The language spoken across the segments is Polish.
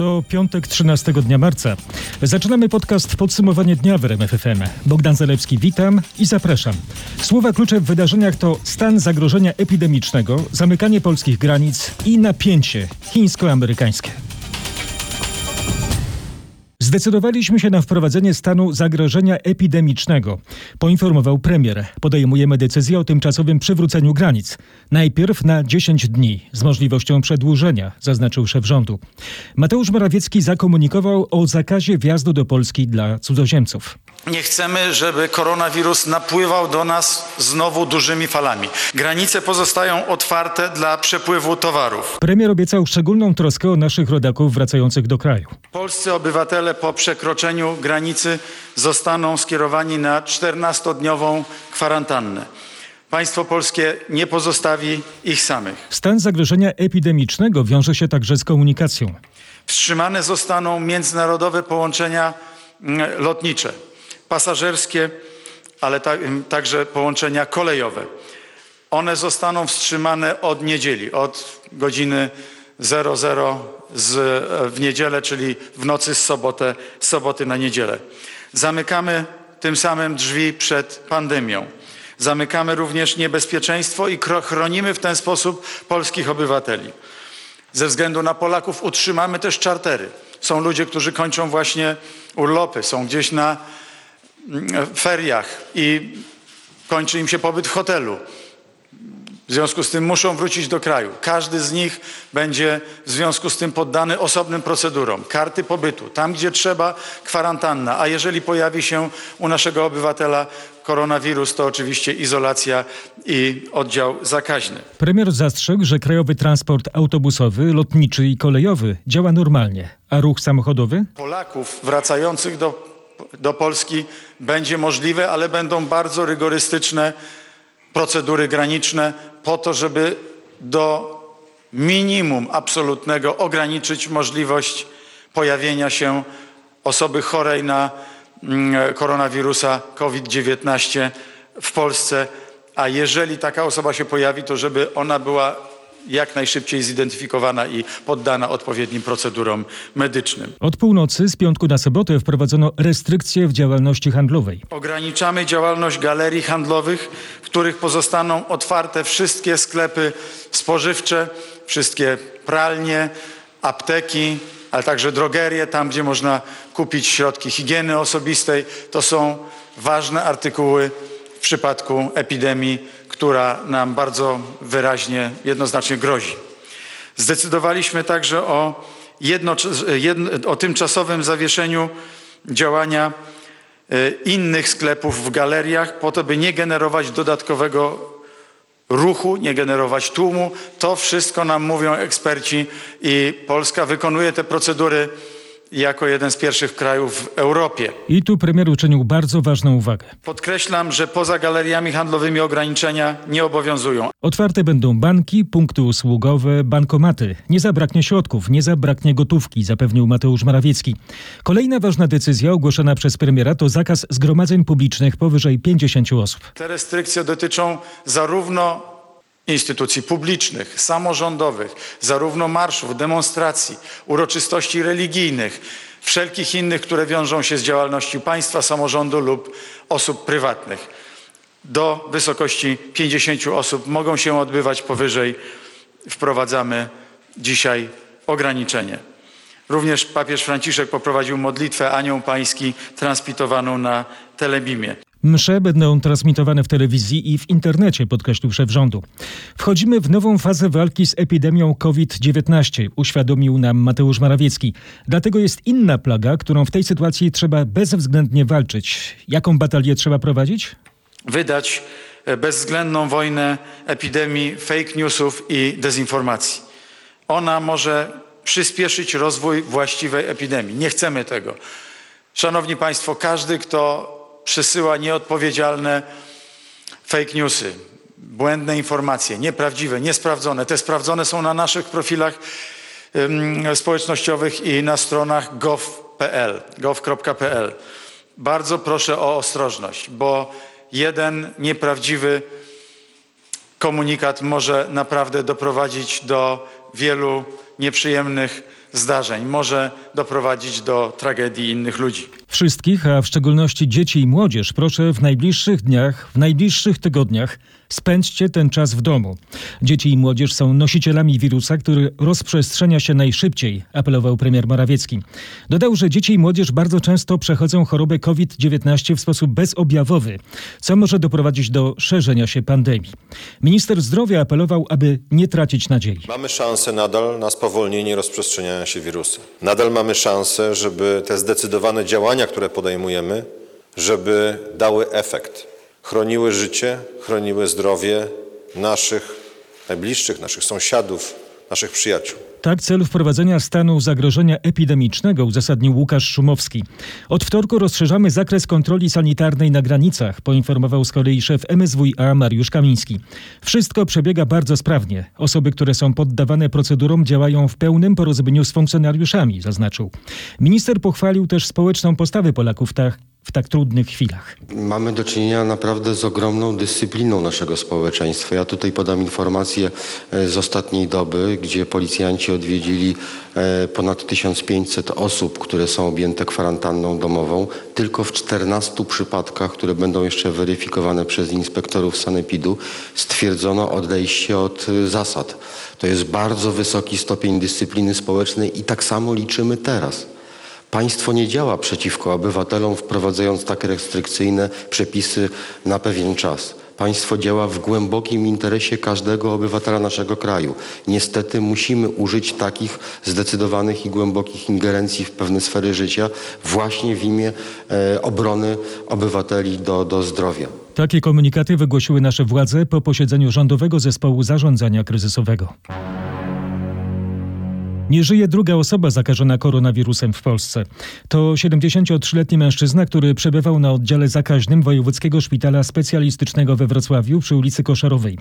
To piątek 13 dnia marca. Zaczynamy podcast Podsumowanie dnia w RMF FM. Bogdan Zalewski, witam i zapraszam. Słowa klucze w wydarzeniach to stan zagrożenia epidemicznego, zamykanie polskich granic i napięcie chińsko-amerykańskie. Zdecydowaliśmy się na wprowadzenie stanu zagrożenia epidemicznego, poinformował premier. Podejmujemy decyzję o tymczasowym przywróceniu granic. Najpierw na 10 dni, z możliwością przedłużenia, zaznaczył szef rządu. Mateusz Morawiecki zakomunikował o zakazie wjazdu do Polski dla cudzoziemców. Nie chcemy, żeby koronawirus napływał do nas znowu dużymi falami. Granice pozostają otwarte dla przepływu towarów. Premier obiecał szczególną troskę o naszych rodaków wracających do kraju. Polscy obywatele po przekroczeniu granicy zostaną skierowani na 14-dniową kwarantannę. Państwo polskie nie pozostawi ich samych. Stan zagrożenia epidemicznego wiąże się także z komunikacją. Wstrzymane zostaną międzynarodowe połączenia mm, lotnicze, pasażerskie, ale ta, także połączenia kolejowe. One zostaną wstrzymane od niedzieli, od godziny 00 z, w niedzielę, czyli w nocy z, sobotę, z soboty na niedzielę. Zamykamy tym samym drzwi przed pandemią. Zamykamy również niebezpieczeństwo i chronimy w ten sposób polskich obywateli. Ze względu na Polaków utrzymamy też czartery. Są ludzie, którzy kończą właśnie urlopy, są gdzieś na feriach i kończy im się pobyt w hotelu. W związku z tym muszą wrócić do kraju. Każdy z nich będzie w związku z tym poddany osobnym procedurom. Karty pobytu, tam gdzie trzeba, kwarantanna, a jeżeli pojawi się u naszego obywatela koronawirus, to oczywiście izolacja i oddział zakaźny. Premier zastrzegł, że krajowy transport autobusowy, lotniczy i kolejowy działa normalnie, a ruch samochodowy? Polaków wracających do, do Polski będzie możliwe, ale będą bardzo rygorystyczne procedury graniczne po to, żeby do minimum absolutnego ograniczyć możliwość pojawienia się osoby chorej na mm, koronawirusa COVID-19 w Polsce, a jeżeli taka osoba się pojawi, to żeby ona była jak najszybciej zidentyfikowana i poddana odpowiednim procedurom medycznym. Od północy z piątku na sobotę wprowadzono restrykcje w działalności handlowej. Ograniczamy działalność galerii handlowych, w których pozostaną otwarte wszystkie sklepy spożywcze, wszystkie pralnie, apteki, ale także drogerie, tam gdzie można kupić środki higieny osobistej. To są ważne artykuły w przypadku epidemii, która nam bardzo wyraźnie, jednoznacznie grozi. Zdecydowaliśmy także o, jedno, o tymczasowym zawieszeniu działania e, innych sklepów w galeriach, po to, by nie generować dodatkowego ruchu, nie generować tłumu. To wszystko nam mówią eksperci i Polska wykonuje te procedury jako jeden z pierwszych krajów w Europie. I tu premier uczynił bardzo ważną uwagę. Podkreślam, że poza galeriami handlowymi ograniczenia nie obowiązują. Otwarte będą banki, punkty usługowe, bankomaty. Nie zabraknie środków, nie zabraknie gotówki, zapewnił Mateusz Morawiecki. Kolejna ważna decyzja ogłoszona przez premiera to zakaz zgromadzeń publicznych powyżej 50 osób. Te restrykcje dotyczą zarówno instytucji publicznych, samorządowych, zarówno marszów, demonstracji, uroczystości religijnych, wszelkich innych, które wiążą się z działalnością państwa, samorządu lub osób prywatnych. Do wysokości 50 osób mogą się odbywać powyżej. Wprowadzamy dzisiaj ograniczenie. Również papież Franciszek poprowadził modlitwę Anioł Pański transmitowaną na telebimie. Msze będą transmitowane w telewizji i w internecie, podkreślił szef rządu. Wchodzimy w nową fazę walki z epidemią COVID-19, uświadomił nam Mateusz Morawiecki. Dlatego jest inna plaga, którą w tej sytuacji trzeba bezwzględnie walczyć. Jaką batalię trzeba prowadzić? Wydać e, bezwzględną wojnę epidemii fake newsów i dezinformacji. Ona może przyspieszyć rozwój właściwej epidemii. Nie chcemy tego. Szanowni Państwo, każdy, kto przesyła nieodpowiedzialne fake newsy, błędne informacje, nieprawdziwe, niesprawdzone. Te sprawdzone są na naszych profilach społecznościowych i na stronach gov.pl, gov.pl. Bardzo proszę o ostrożność, bo jeden nieprawdziwy komunikat może naprawdę doprowadzić do wielu nieprzyjemnych zdarzeń. Może doprowadzić do tragedii innych ludzi. Wszystkich, a w szczególności dzieci i młodzież, proszę w najbliższych dniach, w najbliższych tygodniach spędźcie ten czas w domu. Dzieci i młodzież są nosicielami wirusa, który rozprzestrzenia się najszybciej, apelował premier Morawiecki. Dodał, że dzieci i młodzież bardzo często przechodzą chorobę COVID-19 w sposób bezobjawowy, co może doprowadzić do szerzenia się pandemii. Minister zdrowia apelował, aby nie tracić nadziei. Mamy szansę nadal na spowolnienie rozprzestrzeniania się wirusa. Nadal mamy szansę, żeby te zdecydowane działania, które podejmujemy, żeby dały efekt. Chroniły życie, chroniły zdrowie naszych najbliższych, naszych sąsiadów, naszych przyjaciół. Tak cel wprowadzenia stanu zagrożenia epidemicznego uzasadnił Łukasz Szumowski. Od wtorku rozszerzamy zakres kontroli sanitarnej na granicach, poinformował z kolei szef MSWiA Mariusz Kamiński. Wszystko przebiega bardzo sprawnie. Osoby, które są poddawane procedurom działają w pełnym porozumieniu z funkcjonariuszami, zaznaczył. Minister pochwalił też społeczną postawę Polaków tak, w tak trudnych chwilach. Mamy do czynienia naprawdę z ogromną dyscypliną naszego społeczeństwa. Ja tutaj podam informację e, z ostatniej doby, gdzie policjanci odwiedzili e, ponad 1500 osób, które są objęte kwarantanną domową. Tylko w 14 przypadkach, które będą jeszcze weryfikowane przez inspektorów sanepidu, stwierdzono odejście od e, zasad. To jest bardzo wysoki stopień dyscypliny społecznej i tak samo liczymy teraz. Państwo nie działa przeciwko obywatelom, wprowadzając tak restrykcyjne przepisy na pewien czas. Państwo działa w głębokim interesie każdego obywatela naszego kraju. Niestety musimy użyć takich zdecydowanych i głębokich ingerencji w pewne sfery życia właśnie w imię e, obrony obywateli do, do zdrowia. Takie komunikaty wygłosiły nasze władze po posiedzeniu Rządowego Zespołu Zarządzania Kryzysowego. Nie żyje druga osoba zakażona koronawirusem w Polsce. To 73-letni mężczyzna, który przebywał na oddziale zakaźnym Wojewódzkiego Szpitala Specjalistycznego we Wrocławiu przy ulicy Koszarowej.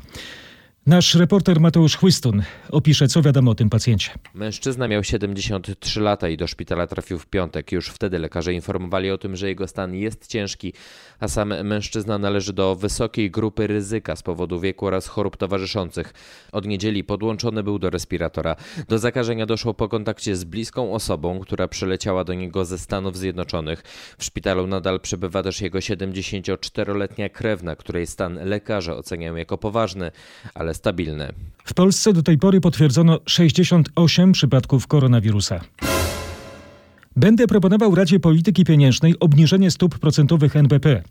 Nasz reporter Mateusz Chłystun opisze, co wiadomo o tym pacjencie. Mężczyzna miał 73 lata i do szpitala trafił w piątek. Już wtedy lekarze informowali o tym, że jego stan jest ciężki, a sam mężczyzna należy do wysokiej grupy ryzyka z powodu wieku oraz chorób towarzyszących. Od niedzieli podłączony był do respiratora. Do zakażenia doszło po kontakcie z bliską osobą, która przyleciała do niego ze Stanów Zjednoczonych. W szpitalu nadal przebywa też jego 74-letnia krewna, której stan lekarze oceniają jako poważny, ale stabilny. W Polsce do tej pory potwierdzono 68 przypadków koronawirusa. Będę proponował Radzie Polityki Pieniężnej obniżenie stóp procentowych NBP,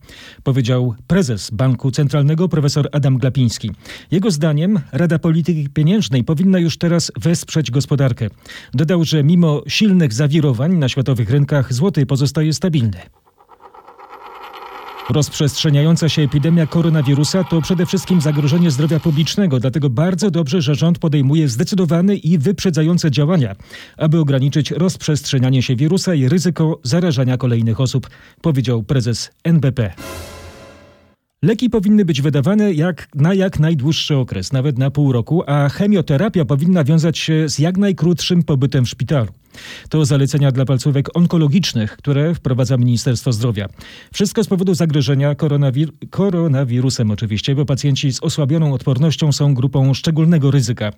powiedział prezes Banku Centralnego profesor Adam Glapiński. Jego zdaniem Rada Polityki Pieniężnej powinna już teraz wesprzeć gospodarkę. Dodał, że mimo silnych zawirowań na światowych rynkach złoty pozostaje stabilny. Rozprzestrzeniająca się epidemia koronawirusa to przede wszystkim zagrożenie zdrowia publicznego, dlatego bardzo dobrze, że rząd podejmuje zdecydowane i wyprzedzające działania, aby ograniczyć rozprzestrzenianie się wirusa i ryzyko zarażania kolejnych osób, powiedział prezes NBP. Leki powinny być wydawane jak, na jak najdłuższy okres, nawet na pół roku, a chemioterapia powinna wiązać się z jak najkrótszym pobytem w szpitalu. To zalecenia dla palcówek onkologicznych, które wprowadza Ministerstwo Zdrowia. Wszystko z powodu zagrożenia koronawir koronawirusem oczywiście, bo pacjenci z osłabioną odpornością są grupą szczególnego ryzyka.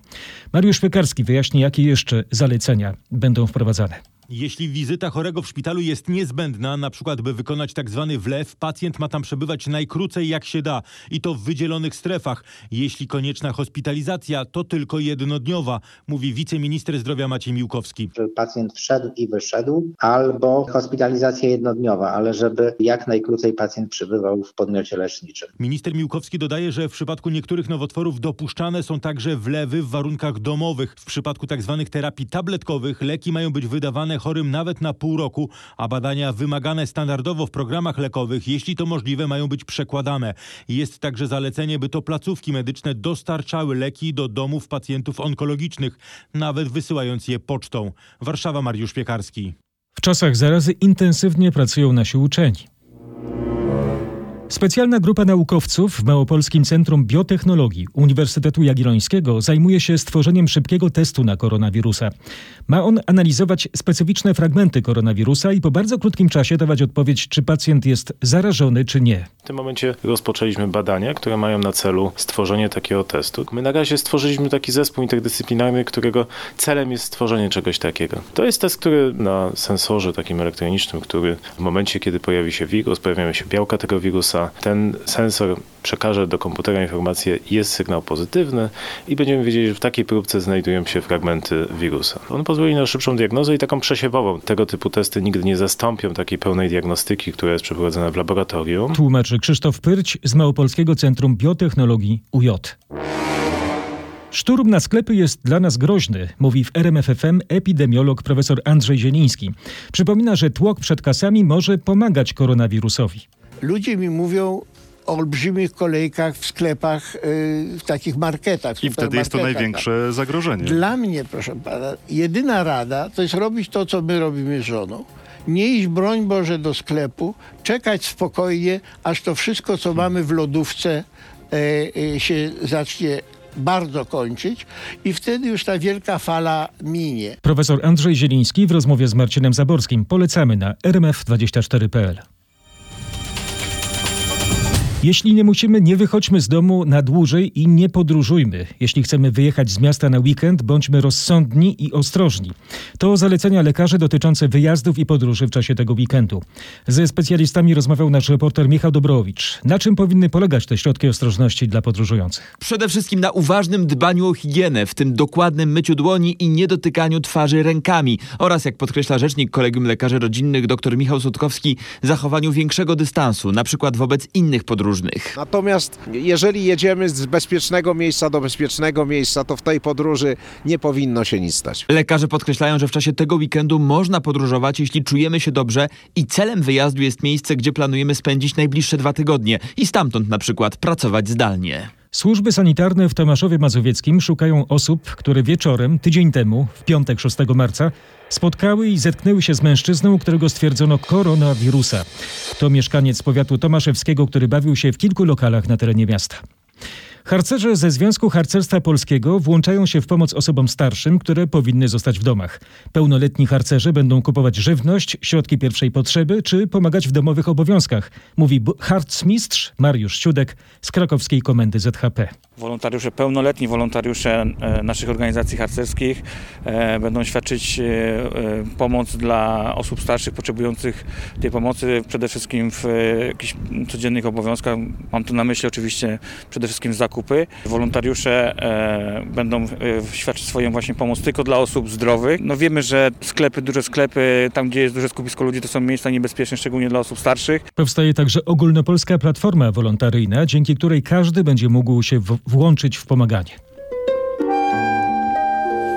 Mariusz Piekarski wyjaśni, jakie jeszcze zalecenia będą wprowadzane. Jeśli wizyta chorego w szpitalu jest niezbędna, na przykład by wykonać tak zwany wlew, pacjent ma tam przebywać najkrócej jak się da i to w wydzielonych strefach. Jeśli konieczna hospitalizacja, to tylko jednodniowa, mówi wiceminister zdrowia Maciej Miłkowski. żeby pacjent wszedł i wyszedł, albo hospitalizacja jednodniowa, ale żeby jak najkrócej pacjent przebywał w podmiocie leczniczym. Minister Miłkowski dodaje, że w przypadku niektórych nowotworów dopuszczane są także wlewy w warunkach domowych. W przypadku tzw. terapii tabletkowych leki mają być wydawane chorym nawet na pół roku, a badania wymagane standardowo w programach lekowych, jeśli to możliwe, mają być przekładane. Jest także zalecenie, by to placówki medyczne dostarczały leki do domów pacjentów onkologicznych, nawet wysyłając je pocztą. Warszawa, Mariusz Piekarski. W czasach zarazy intensywnie pracują nasi uczeni. Specjalna grupa naukowców w Małopolskim Centrum Biotechnologii Uniwersytetu Jagiellońskiego zajmuje się stworzeniem szybkiego testu na koronawirusa. Ma on analizować specyficzne fragmenty koronawirusa i po bardzo krótkim czasie dawać odpowiedź, czy pacjent jest zarażony, czy nie. W tym momencie rozpoczęliśmy badania, które mają na celu stworzenie takiego testu. My na razie stworzyliśmy taki zespół interdyscyplinarny, którego celem jest stworzenie czegoś takiego. To jest test, który na sensorze takim elektronicznym, który w momencie, kiedy pojawi się wirus, pojawiają się białka tego wirusa, ten sensor przekaże do komputera informację, jest sygnał pozytywny i będziemy wiedzieli, że w takiej próbce znajdują się fragmenty wirusa. On pozwoli na szybszą diagnozę i taką przesiewową. Tego typu testy nigdy nie zastąpią takiej pełnej diagnostyki, która jest przeprowadzana w laboratorium. Tłumaczy Krzysztof Pyrć z Małopolskiego Centrum Biotechnologii UJ. Szturm na sklepy jest dla nas groźny, mówi w RMFFM epidemiolog profesor Andrzej Zieliński. Przypomina, że tłok przed kasami może pomagać koronawirusowi. Ludzie mi mówią o olbrzymich kolejkach w sklepach, yy, w takich marketach. I wtedy jest to największe zagrożenie. Dla mnie, proszę pana, jedyna rada to jest robić to, co my robimy z żoną. Nie iść, broń Boże, do sklepu, czekać spokojnie, aż to wszystko, co mamy w lodówce, e, e, się zacznie bardzo kończyć i wtedy już ta wielka fala minie. Profesor Andrzej Zieliński w rozmowie z Marcinem Zaborskim. Polecamy na rmf24.pl. Jeśli nie musimy, nie wychodźmy z domu na dłużej i nie podróżujmy. Jeśli chcemy wyjechać z miasta na weekend, bądźmy rozsądni i ostrożni. To zalecenia lekarzy dotyczące wyjazdów i podróży w czasie tego weekendu. Ze specjalistami rozmawiał nasz reporter Michał Dobrowicz. Na czym powinny polegać te środki ostrożności dla podróżujących? Przede wszystkim na uważnym dbaniu o higienę, w tym dokładnym myciu dłoni i niedotykaniu twarzy rękami oraz, jak podkreśla rzecznik Kolegium Lekarzy Rodzinnych dr Michał Sutkowski, zachowaniu większego dystansu, na przykład wobec innych podróżnych. Natomiast jeżeli jedziemy z bezpiecznego miejsca do bezpiecznego miejsca, to w tej podróży nie powinno się nic stać. Lekarze podkreślają, że w czasie tego weekendu można podróżować, jeśli czujemy się dobrze i celem wyjazdu jest miejsce, gdzie planujemy spędzić najbliższe dwa tygodnie i stamtąd na przykład pracować zdalnie. Służby sanitarne w Tomaszowie Mazowieckim szukają osób, które wieczorem, tydzień temu, w piątek 6 marca, spotkały i zetknęły się z mężczyzną, którego stwierdzono koronawirusa. To mieszkaniec powiatu tomaszewskiego, który bawił się w kilku lokalach na terenie miasta. Harcerze ze Związku Harcerstwa Polskiego włączają się w pomoc osobom starszym, które powinny zostać w domach. Pełnoletni harcerze będą kupować żywność, środki pierwszej potrzeby czy pomagać w domowych obowiązkach, mówi harcmistrz Mariusz Ciudek z krakowskiej komendy ZHP. Wolontariusze, pełnoletni wolontariusze e, naszych organizacji harcerskich e, będą świadczyć e, pomoc dla osób starszych potrzebujących tej pomocy przede wszystkim w jakichś codziennych obowiązkach. Mam tu na myśli oczywiście przede wszystkim zakupy. Wolontariusze będą świadczyć swoją właśnie pomoc tylko dla osób zdrowych. No wiemy, że sklepy, duże sklepy, tam gdzie jest duże skupisko ludzi, to są miejsca niebezpieczne, szczególnie dla osób starszych. Powstaje także ogólnopolska platforma wolontaryjna, dzięki której każdy będzie mógł się włączyć w pomaganie.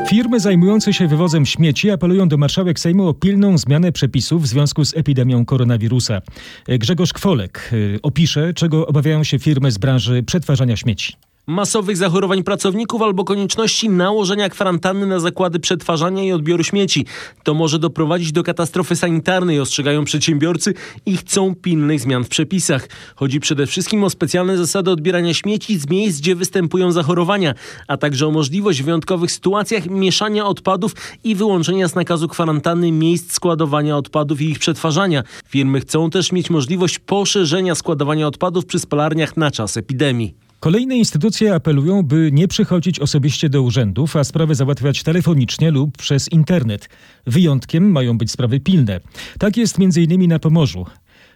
Firmy zajmujące się wywozem śmieci apelują do marszałek Sejmu o pilną zmianę przepisów w związku z epidemią koronawirusa. Grzegorz Kwolek y, opisze, czego obawiają się firmy z branży przetwarzania śmieci. Masowych zachorowań pracowników albo konieczności nałożenia kwarantanny na zakłady przetwarzania i odbioru śmieci. To może doprowadzić do katastrofy sanitarnej, ostrzegają przedsiębiorcy i chcą pilnych zmian w przepisach. Chodzi przede wszystkim o specjalne zasady odbierania śmieci z miejsc, gdzie występują zachorowania, a także o możliwość w wyjątkowych sytuacjach mieszania odpadów i wyłączenia z nakazu kwarantanny miejsc składowania odpadów i ich przetwarzania. Firmy chcą też mieć możliwość poszerzenia składowania odpadów przy spalarniach na czas epidemii. Kolejne instytucje apelują, by nie przychodzić osobiście do urzędów, a sprawy załatwiać telefonicznie lub przez internet. Wyjątkiem mają być sprawy pilne. Tak jest m.in. na Pomorzu.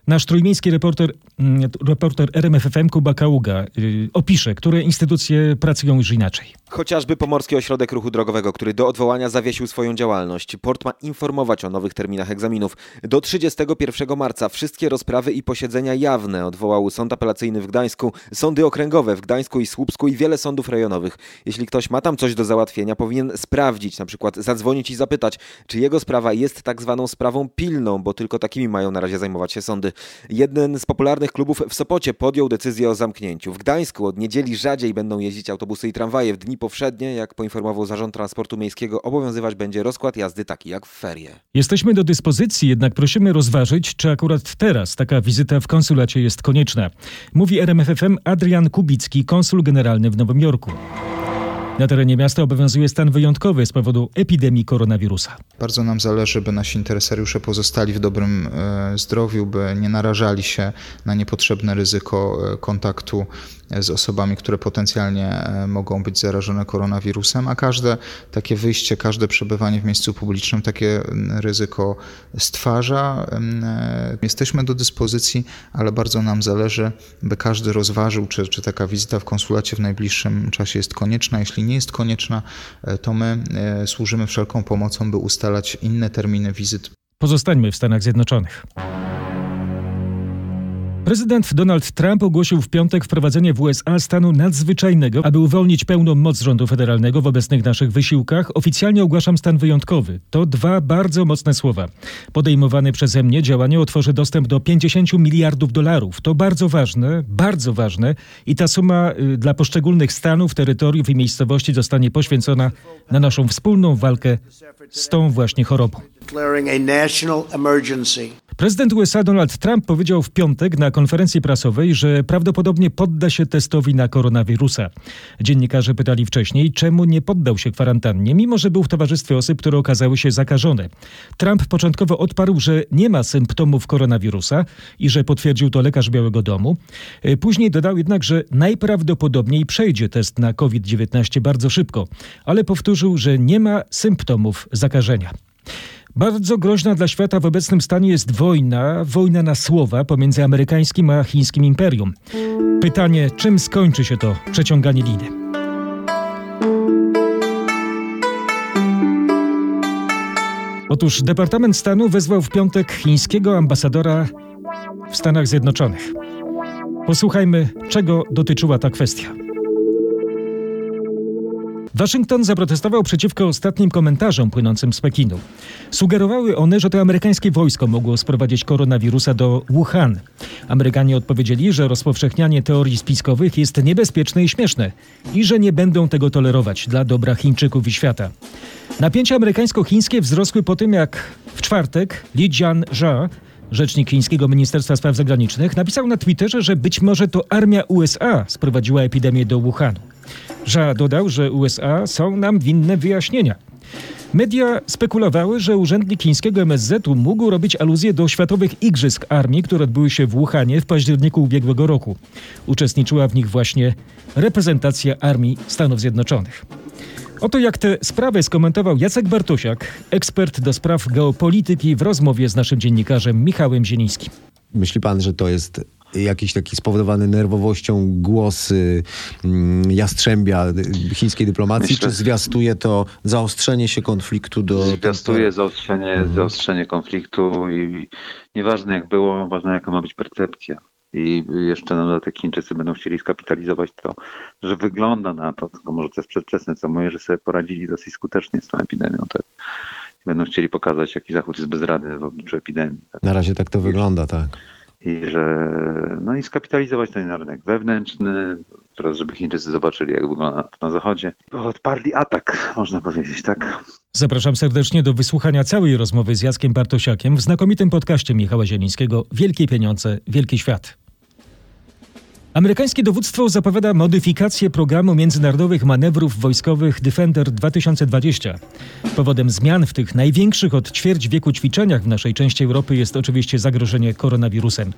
Nasz trójmiejski reporter, mm, reporter RMFFM Kuba Kaługa y, opisze, które instytucje pracują już inaczej. Chociażby Pomorski Ośrodek Ruchu Drogowego, który do odwołania zawiesił swoją działalność. Port ma informować o nowych terminach egzaminów. Do 31 marca wszystkie rozprawy i posiedzenia jawne odwołał Sąd Apelacyjny w Gdańsku, sądy okręgowe w Gdańsku i Słupsku i wiele sądów rejonowych. Jeśli ktoś ma tam coś do załatwienia, powinien sprawdzić, na przykład zadzwonić i zapytać, czy jego sprawa jest tak zwaną sprawą pilną, bo tylko takimi mają na razie zajmować się sądy. Jeden z popularnych klubów w Sopocie podjął decyzję o zamknięciu. W Gdańsku od niedzieli rzadziej będą jeździć autobusy i tramwaje. W dni powszednie, jak poinformował Zarząd Transportu Miejskiego, obowiązywać będzie rozkład jazdy taki jak w ferie. Jesteśmy do dyspozycji, jednak prosimy rozważyć, czy akurat teraz taka wizyta w konsulacie jest konieczna. Mówi RMFFM Adrian Kubicki, konsul generalny w Nowym Jorku. Na terenie miasta obowiązuje stan wyjątkowy z powodu epidemii koronawirusa. Bardzo nam zależy, by nasi interesariusze pozostali w dobrym e, zdrowiu, by nie narażali się na niepotrzebne ryzyko e, kontaktu z osobami, które potencjalnie e, mogą być zarażone koronawirusem, a każde takie wyjście, każde przebywanie w miejscu publicznym takie ryzyko stwarza. Jesteśmy do dyspozycji, ale bardzo nam zależy, by każdy rozważył, czy, czy taka wizyta w konsulacie w najbliższym czasie jest konieczna. Jeśli nie jest konieczna, to my służymy wszelką pomocą, by ustalać inne terminy wizyt. Pozostańmy w Stanach Zjednoczonych. Prezydent Donald Trump ogłosił w piątek wprowadzenie w USA stanu nadzwyczajnego, aby uwolnić pełną moc rządu federalnego w obecnych naszych wysiłkach. Oficjalnie ogłaszam stan wyjątkowy. To dwa bardzo mocne słowa. Podejmowane przeze mnie działanie otworzy dostęp do 50 miliardów dolarów. To bardzo ważne, bardzo ważne i ta suma y, dla poszczególnych stanów, terytoriów i miejscowości zostanie poświęcona na naszą wspólną walkę z tą właśnie chorobą. Prezydent USA Donald Trump powiedział w piątek na konferencji prasowej, że prawdopodobnie podda się testowi na koronawirusa. Dziennikarze pytali wcześniej, czemu nie poddał się kwarantannie, mimo że był w towarzystwie osób, które okazały się zakażone. Trump początkowo odparł, że nie ma symptomów koronawirusa i że potwierdził to lekarz Białego Domu. Później dodał jednak, że najprawdopodobniej przejdzie test na COVID-19 bardzo szybko, ale powtórzył, że nie ma symptomów zakażenia. Bardzo groźna dla świata w obecnym stanie jest wojna, wojna na słowa pomiędzy amerykańskim a chińskim imperium. Pytanie, czym skończy się to przeciąganie liny? Otóż Departament Stanu wezwał w piątek chińskiego ambasadora w Stanach Zjednoczonych. Posłuchajmy, czego dotyczyła ta kwestia. Waszyngton zaprotestował przeciwko ostatnim komentarzom płynącym z Pekinu. Sugerowały one, że to amerykańskie wojsko mogło sprowadzić koronawirusa do Wuhan. Amerykanie odpowiedzieli, że rozpowszechnianie teorii spiskowych jest niebezpieczne i śmieszne i że nie będą tego tolerować dla dobra Chińczyków i świata. Napięcia amerykańsko-chińskie wzrosły po tym, jak w czwartek Li Jian-zha, Rzecznik chińskiego Ministerstwa Spraw Zagranicznych napisał na Twitterze, że być może to armia USA sprowadziła epidemię do Wuhanu. Ża dodał, że USA są nam winne wyjaśnienia. Media spekulowały, że urzędnik chińskiego MSZ-u mógł robić aluzję do Światowych Igrzysk Armii, które odbyły się w Wuhanie w październiku ubiegłego roku. Uczestniczyła w nich właśnie reprezentacja Armii Stanów Zjednoczonych. Oto jak tę sprawę skomentował Jacek Bartusiak, ekspert do spraw geopolityki w rozmowie z naszym dziennikarzem Michałem Zielińskim. Myśli pan, że to jest jakiś taki spowodowany nerwowością głos y, mm, jastrzębia chińskiej dyplomacji, Myślę, czy zwiastuje to zaostrzenie się konfliktu do... Zwiastuje zaostrzenie, mhm. zaostrzenie konfliktu i nieważne jak było, ważne jaka ma być percepcja. I jeszcze na dodatek Chińczycy będą chcieli skapitalizować to, że wygląda na to, tylko może to jest przedwczesne, co mówię, że sobie poradzili dosyć skutecznie z tą epidemią. Tak? Będą chcieli pokazać, jaki Zachód jest bezradny w obliczu epidemii. Tak? Na razie tak to wygląda, tak. I że no i skapitalizować ten rynek wewnętrzny, teraz żeby Chińczycy zobaczyli, jak wygląda na Zachodzie. Odparli atak, można powiedzieć, tak. Zapraszam serdecznie do wysłuchania całej rozmowy z Jackiem Bartosiakiem w znakomitym podcaście Michała Zielińskiego Wielkie Pieniądze, Wielki Świat. Amerykańskie dowództwo zapowiada modyfikację programu międzynarodowych manewrów wojskowych Defender 2020. Powodem zmian w tych największych od ćwierć wieku ćwiczeniach w naszej części Europy jest oczywiście zagrożenie koronawirusem.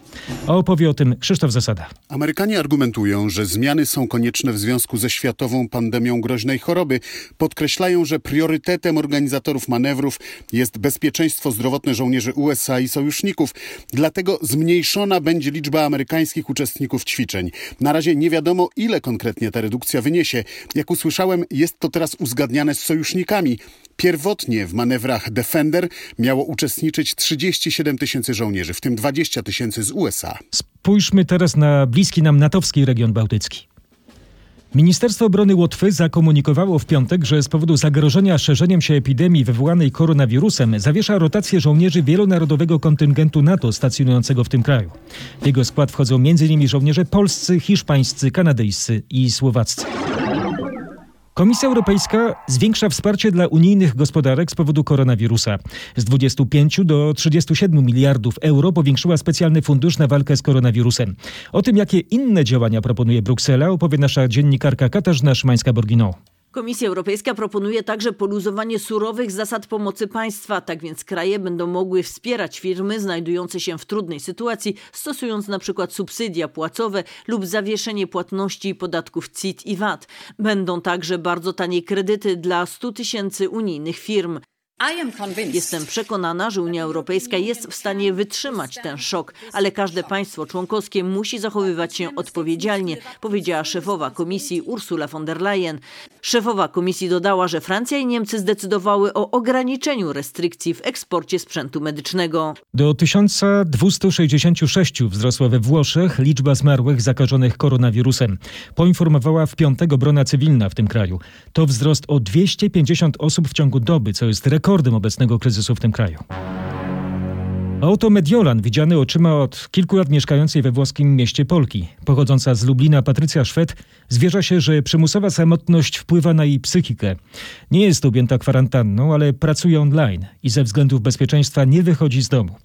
A opowie o tym Krzysztof Zasada. Amerykanie argumentują, że zmiany są konieczne w związku ze światową pandemią groźnej choroby. Podkreślają, że priorytetem organizatorów manewrów jest bezpieczeństwo zdrowotne żołnierzy USA i sojuszników. Dlatego zmniejszona będzie liczba amerykańskich uczestników ćwiczeń. Na razie nie wiadomo, ile konkretnie ta redukcja wyniesie. Jak usłyszałem, jest to teraz uzgadniane z sojusznikami. Pierwotnie w manewrach Defender miało uczestniczyć 37 tysięcy żołnierzy, w tym 20 tysięcy z USA. Spójrzmy teraz na bliski nam natowski region bałtycki. Ministerstwo Obrony Łotwy zakomunikowało w piątek, że z powodu zagrożenia szerzeniem się epidemii wywołanej koronawirusem zawiesza rotację żołnierzy wielonarodowego kontyngentu NATO stacjonującego w tym kraju. W jego skład wchodzą m.in. żołnierze polscy, hiszpańscy, kanadyjscy i słowaccy. Komisja Europejska zwiększa wsparcie dla unijnych gospodarek z powodu koronawirusa. Z 25 do 37 miliardów euro powiększyła specjalny fundusz na walkę z koronawirusem. O tym, jakie inne działania proponuje Bruksela, opowie nasza dziennikarka Katarzyna Szymańska-Borginą. Komisja Europejska proponuje także poluzowanie surowych zasad pomocy państwa, tak więc kraje będą mogły wspierać firmy znajdujące się w trudnej sytuacji, stosując na przykład subsydia płacowe lub zawieszenie płatności podatków CIT i VAT. Będą także bardzo tanie kredyty dla 100 tysięcy unijnych firm. Jestem przekonana, że Unia Europejska jest w stanie wytrzymać ten szok, ale każde państwo członkowskie musi zachowywać się odpowiedzialnie, powiedziała szefowa komisji Ursula von der Leyen. Szefowa komisji dodała, że Francja i Niemcy zdecydowały o ograniczeniu restrykcji w eksporcie sprzętu medycznego. Do 1266 wzrosła we Włoszech liczba zmarłych zakażonych koronawirusem. Poinformowała w piątek obrona cywilna w tym kraju. To wzrost o 250 osób w ciągu doby, co jest rekordem obecnego kryzysu w tym kraju. A oto Mediolan, widziany oczyma od kilku lat mieszkającej we włoskim mieście Polki. Pochodząca z Lublina Patrycja Szwed zwierza się, że przymusowa samotność wpływa na jej psychikę. Nie jest objęta kwarantanną, ale pracuje online i ze względów bezpieczeństwa nie wychodzi z domu.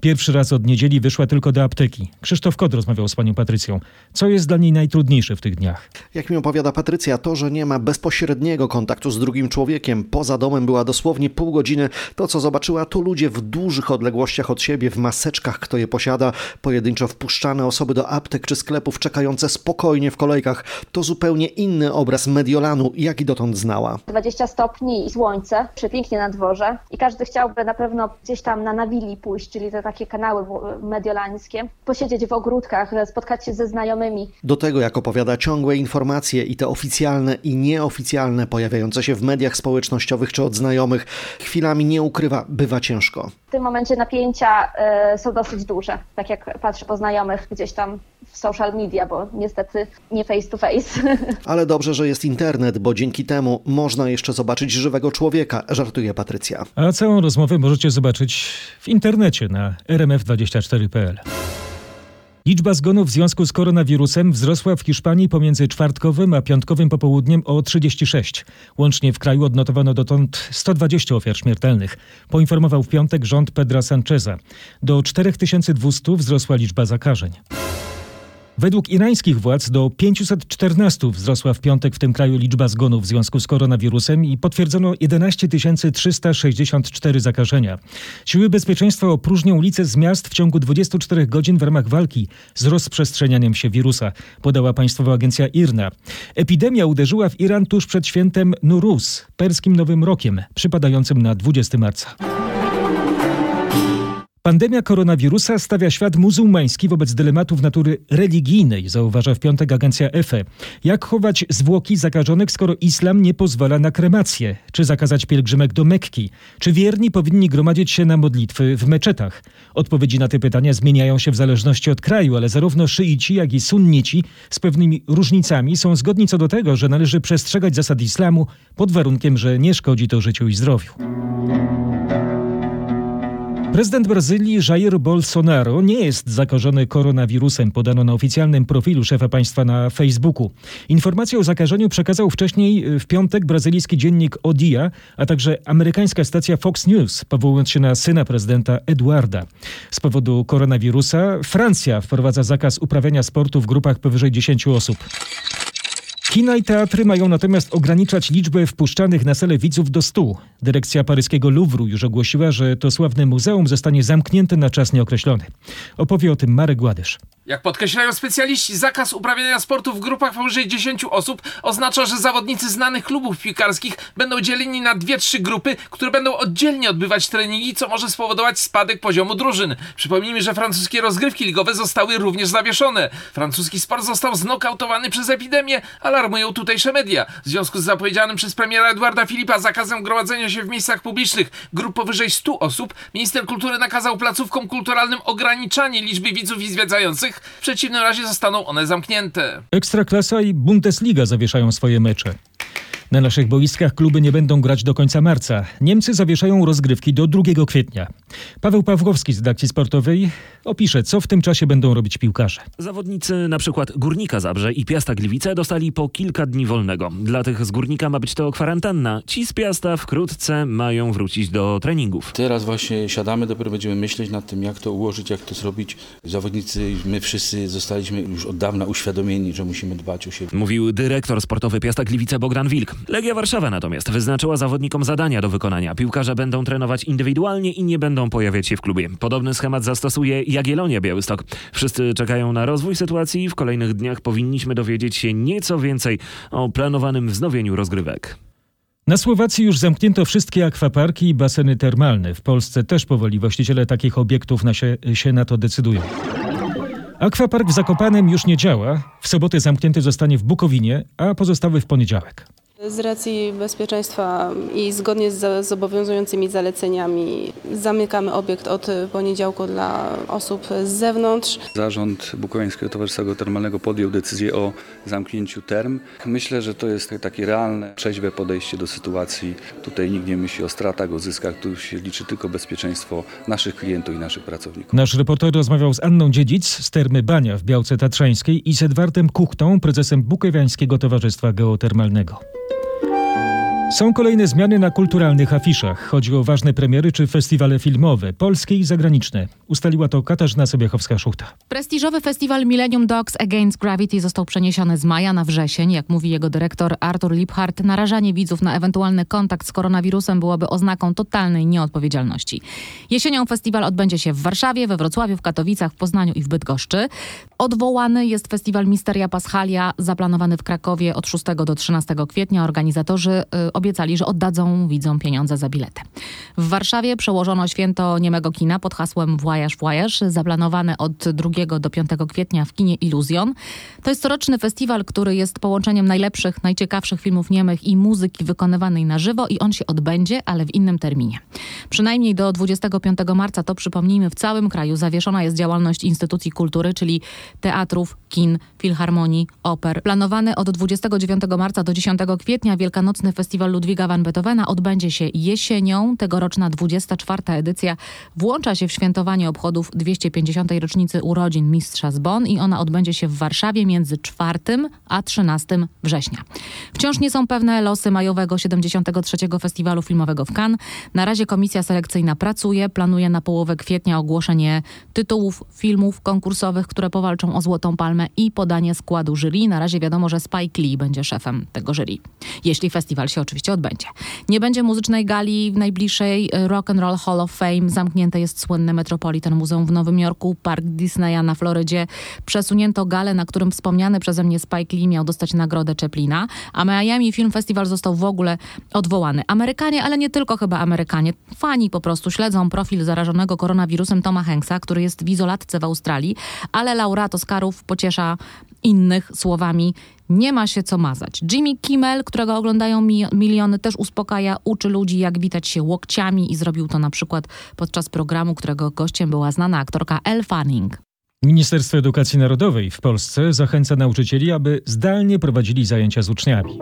Pierwszy raz od niedzieli wyszła tylko do apteki. Krzysztof Kod rozmawiał z panią Patrycją. Co jest dla niej najtrudniejsze w tych dniach? Jak mi opowiada Patrycja, to, że nie ma bezpośredniego kontaktu z drugim człowiekiem. Poza domem była dosłownie pół godziny. To, co zobaczyła, to ludzie w dużych odległościach od siebie, w maseczkach, kto je posiada, pojedynczo wpuszczane osoby do aptek czy sklepów, czekające spokojnie w kolejkach. To zupełnie inny obraz Mediolanu, jaki dotąd znała. 20 stopni i słońce, przepięknie na dworze i każdy chciałby na pewno gdzieś tam na Nawili pójść, czyli te takie kanały mediolańskie, posiedzieć w ogródkach, spotkać się ze znajomymi. Do tego, jak opowiada, ciągłe informacje i te oficjalne i nieoficjalne pojawiające się w mediach społecznościowych czy od znajomych, chwilami nie ukrywa, bywa ciężko. W tym momencie napięcia y, są dosyć duże, tak jak patrzę po znajomych gdzieś tam w social media, bo niestety nie face to face. Ale dobrze, że jest internet, bo dzięki temu można jeszcze zobaczyć żywego człowieka, żartuje Patrycja. A całą rozmowę możecie zobaczyć w internecie na rmf24.pl. Liczba zgonów w związku z koronawirusem wzrosła w Hiszpanii pomiędzy czwartkowym a piątkowym popołudniem o 36. Łącznie w kraju odnotowano dotąd 120 ofiar śmiertelnych, poinformował w piątek rząd Pedra Sancheza. Do 4200 wzrosła liczba zakażeń. Według irańskich władz do 514 wzrosła w piątek w tym kraju liczba zgonów w związku z koronawirusem i potwierdzono 11 364 zakażenia. Siły bezpieczeństwa opróżnią ulice z miast w ciągu 24 godzin w ramach walki z rozprzestrzenianiem się wirusa, podała państwowa agencja IRNA. Epidemia uderzyła w Iran tuż przed świętem Nuruz, perskim Nowym Rokiem, przypadającym na 20 marca. Pandemia koronawirusa stawia świat muzułmański wobec dylematów natury religijnej, zauważa w piątek agencja EFE. Jak chować zwłoki zakażonych, skoro islam nie pozwala na kremację? Czy zakazać pielgrzymek do Mekki? Czy wierni powinni gromadzić się na modlitwy w meczetach? Odpowiedzi na te pytania zmieniają się w zależności od kraju, ale zarówno szyici, jak i sunnici z pewnymi różnicami są zgodni co do tego, że należy przestrzegać zasad islamu pod warunkiem, że nie szkodzi to życiu i zdrowiu. Prezydent Brazylii Jair Bolsonaro nie jest zakażony koronawirusem, podano na oficjalnym profilu szefa państwa na Facebooku. Informację o zakażeniu przekazał wcześniej w piątek brazylijski dziennik Odia, a także amerykańska stacja Fox News, powołując się na syna prezydenta Eduarda. Z powodu koronawirusa Francja wprowadza zakaz uprawiania sportu w grupach powyżej 10 osób. Kina i teatry mają natomiast ograniczać liczbę wpuszczanych na salę widzów do 100. Dyrekcja paryskiego Louvru już ogłosiła, że to sławne muzeum zostanie zamknięte na czas nieokreślony. Opowie o tym Marek Gładysz. Jak podkreślają specjaliści, zakaz uprawiania sportu w grupach powyżej 10 osób oznacza, że zawodnicy znanych klubów piłkarskich będą dzieleni na dwie, trzy grupy, które będą oddzielnie odbywać treningi, co może spowodować spadek poziomu drużyn. Przypomnijmy, że francuskie rozgrywki ligowe zostały również zawieszone. Francuski sport został znokautowany przez epidemię, alarmują tutejsze media. W związku z zapowiedzianym przez premiera Eduarda Filipa zakazem gromadzenia się w miejscach publicznych grup powyżej 100 osób, minister kultury nakazał placówkom kulturalnym ograniczanie liczby widzów i zwiedzających, W przeciwnym razie zostaną one zamknięte. Ekstraklasa i Bundesliga zawieszają swoje mecze. Na naszych boiskach kluby nie będą grać do końca marca. Niemcy zawieszają rozgrywki do 2 kwietnia. Paweł Pawłowski z redakcji sportowej opisze, co w tym czasie będą robić piłkarze. Zawodnicy na przykład Górnika Zabrze i Piasta Gliwice dostali po kilka dni wolnego. Dla tych z Górnika ma być to kwarantanna. Ci z Piasta wkrótce mają wrócić do treningów. Teraz właśnie siadamy, dopiero będziemy myśleć nad tym, jak to ułożyć, jak to zrobić. Zawodnicy, my wszyscy zostaliśmy już od dawna uświadomieni, że musimy dbać o siebie. Mówił dyrektor sportowy Piasta Gliwice Bogdan Wilk. Legia Warszawa natomiast wyznaczyła zawodnikom zadania do wykonania. Piłkarze będą trenować indywidualnie i nie będą pojawiać się w klubie. Podobny schemat zastosuje Jagiellonia Białystok. Wszyscy czekają na rozwój sytuacji. W kolejnych dniach powinniśmy dowiedzieć się nieco więcej o planowanym wznowieniu rozgrywek. Na Słowacji już zamknięto wszystkie akwaparki i baseny termalne. W Polsce też powoli właściciele takich obiektów na się, się na to decydują. Akwapark w Zakopanem już nie działa. W sobotę zamknięty zostanie w Bukowinie, a pozostały w poniedziałek. Z racji bezpieczeństwa i zgodnie z zobowiązującymi zaleceniami zamykamy obiekt od poniedziałku dla osób z zewnątrz. Zarząd Bukowiańskiego Towarzystwa Geotermalnego podjął decyzję o zamknięciu term. Myślę, że to jest takie realne, trzeźwe podejście do sytuacji. Tutaj nikt nie myśli o stratach, o zyskach, tu się liczy tylko bezpieczeństwo naszych klientów i naszych pracowników. Nasz reporter rozmawiał z Anną Dziedzic z Termy Bania w Białce Tatrzańskiej i z Edwardem Kuchtą, prezesem Bukowiańskiego Towarzystwa Geotermalnego. Są kolejne zmiany na kulturalnych afiszach. Chodzi o ważne premiery czy festiwale filmowe, polskie i zagraniczne. Ustaliła to Katarzyna Sobiechowska-Szuchta. Prestiżowy festiwal Millennium Dogs Against Gravity został przeniesiony z maja na wrzesień. Jak mówi jego dyrektor Artur Liphart, narażanie widzów na ewentualny kontakt z koronawirusem byłoby oznaką totalnej nieodpowiedzialności. Jesienią festiwal odbędzie się w Warszawie, we Wrocławiu, w Katowicach, w Poznaniu i w Bydgoszczy. Odwołany jest festiwal Misteria Paschalia, zaplanowany w Krakowie od 6 do 13 kwietnia. Organizatorzy y, obiecali, że oddadzą widzom pieniądze za bilety. W Warszawie przełożono święto niemego kina pod hasłem Włajaż, Włajaż, zaplanowane od 2 do 5 kwietnia w kinie Iluzjon. To jest coroczny festiwal, który jest połączeniem najlepszych, najciekawszych filmów niemych i muzyki wykonywanej na żywo i on się odbędzie, ale w innym terminie. Przynajmniej do 25 marca, to przypomnijmy, w całym kraju zawieszona jest działalność instytucji kultury, czyli teatrów, kin, filharmonii, oper. Planowany od 29 marca do 10 kwietnia Wielkanocny Festiwal Ludwiga van Beethovena odbędzie się jesienią. Tegoroczna 24. edycja włącza się w świętowanie obchodów 250. rocznicy urodzin mistrza z Bonn i ona odbędzie się w Warszawie między 4 a 13 września. Wciąż nie są pewne losy majowego 73. Festiwalu Filmowego w Cannes. Na razie komisja selekcyjna pracuje, planuje na połowę kwietnia ogłoszenie tytułów filmów konkursowych, które powalczą o Złotą Palmę i podanie składu jury. Na razie wiadomo, że Spike Lee będzie szefem tego jury, jeśli festiwal się oczywiście odbędzie. Nie będzie muzycznej gali w najbliższej Rock and Roll Hall of Fame. Zamknięte jest słynne Metropolitan Muzeum w Nowym Jorku, Park Disneya na Florydzie. Przesunięto galę, na którym wspomniany przeze mnie Spike Lee miał dostać nagrodę Chaplina, a Miami Film Festival został w ogóle odwołany. Amerykanie, ale nie tylko chyba Amerykanie, fani po prostu śledzą profil zarażonego koronawirusem Toma Hanksa, który jest w izolatce w Australii, ale laureat Oscarów pociesza innych słowami nie ma się co mazać. Jimmy Kimmel, którego oglądają mi miliony, też uspokaja, uczy ludzi, jak witać się łokciami i zrobił to na przykład podczas programu, którego gościem była znana aktorka Elle Fanning. Ministerstwo Edukacji Narodowej w Polsce zachęca nauczycieli, aby zdalnie prowadzili zajęcia z uczniami.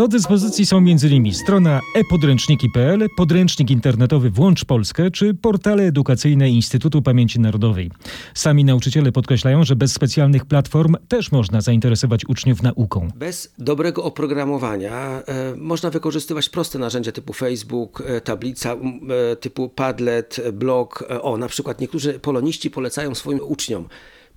Do dyspozycji są m.in. strona e-podręczniki.pl, podręcznik internetowy Włącz Polskę czy portale edukacyjne Instytutu Pamięci Narodowej. Sami nauczyciele podkreślają, że bez specjalnych platform też można zainteresować uczniów nauką. Bez dobrego oprogramowania e, można wykorzystywać proste narzędzia typu Facebook, e, tablica e, typu Padlet, blog. E, o, na przykład niektórzy poloniści polecają swoim uczniom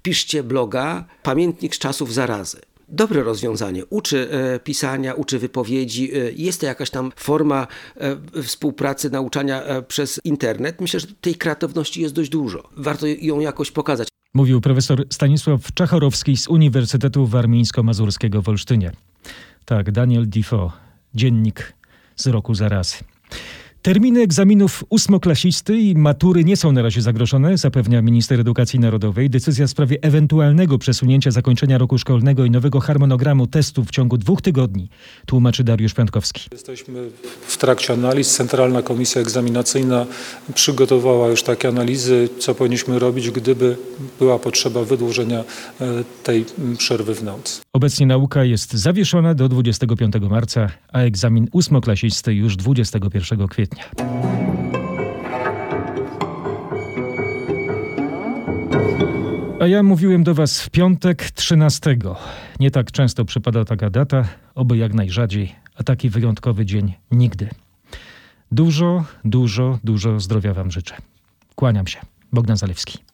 piszcie bloga, pamiętnik z czasów zarazy dobre rozwiązanie. Uczy e, pisania, uczy wypowiedzi. E, jest to jakaś tam forma e, współpracy, nauczania przez internet. Myślę, że tej kreatywności jest dość dużo. Warto ją jakoś pokazać. Mówił profesor Stanisław Czachorowski z Uniwersytetu Warmińsko-Mazurskiego w Olsztynie. Tak, Daniel Defoe, dziennik z roku zarazy. Terminy egzaminów ósmoklasisty i matury nie są na razie zagrożone, zapewnia minister edukacji narodowej. Decyzja w sprawie ewentualnego przesunięcia zakończenia roku szkolnego i nowego harmonogramu testów w ciągu dwóch tygodni, tłumaczy Dariusz Piątkowski. Jesteśmy w trakcie analiz. Centralna Komisja Egzaminacyjna przygotowała już takie analizy, co powinniśmy robić, gdyby była potrzeba wydłużenia e, tej przerwy w nocy. Obecnie nauka jest zawieszona do 25 marca, a egzamin ósmoklasisty już 21 kwietnia. A ja mówiłem do Was w piątek 13. Nie tak często przypada taka data, oby jak najrzadziej, a taki wyjątkowy dzień nigdy. Dużo, dużo, dużo zdrowia Wam życzę. Kłaniam się. Bogdan Zalewski.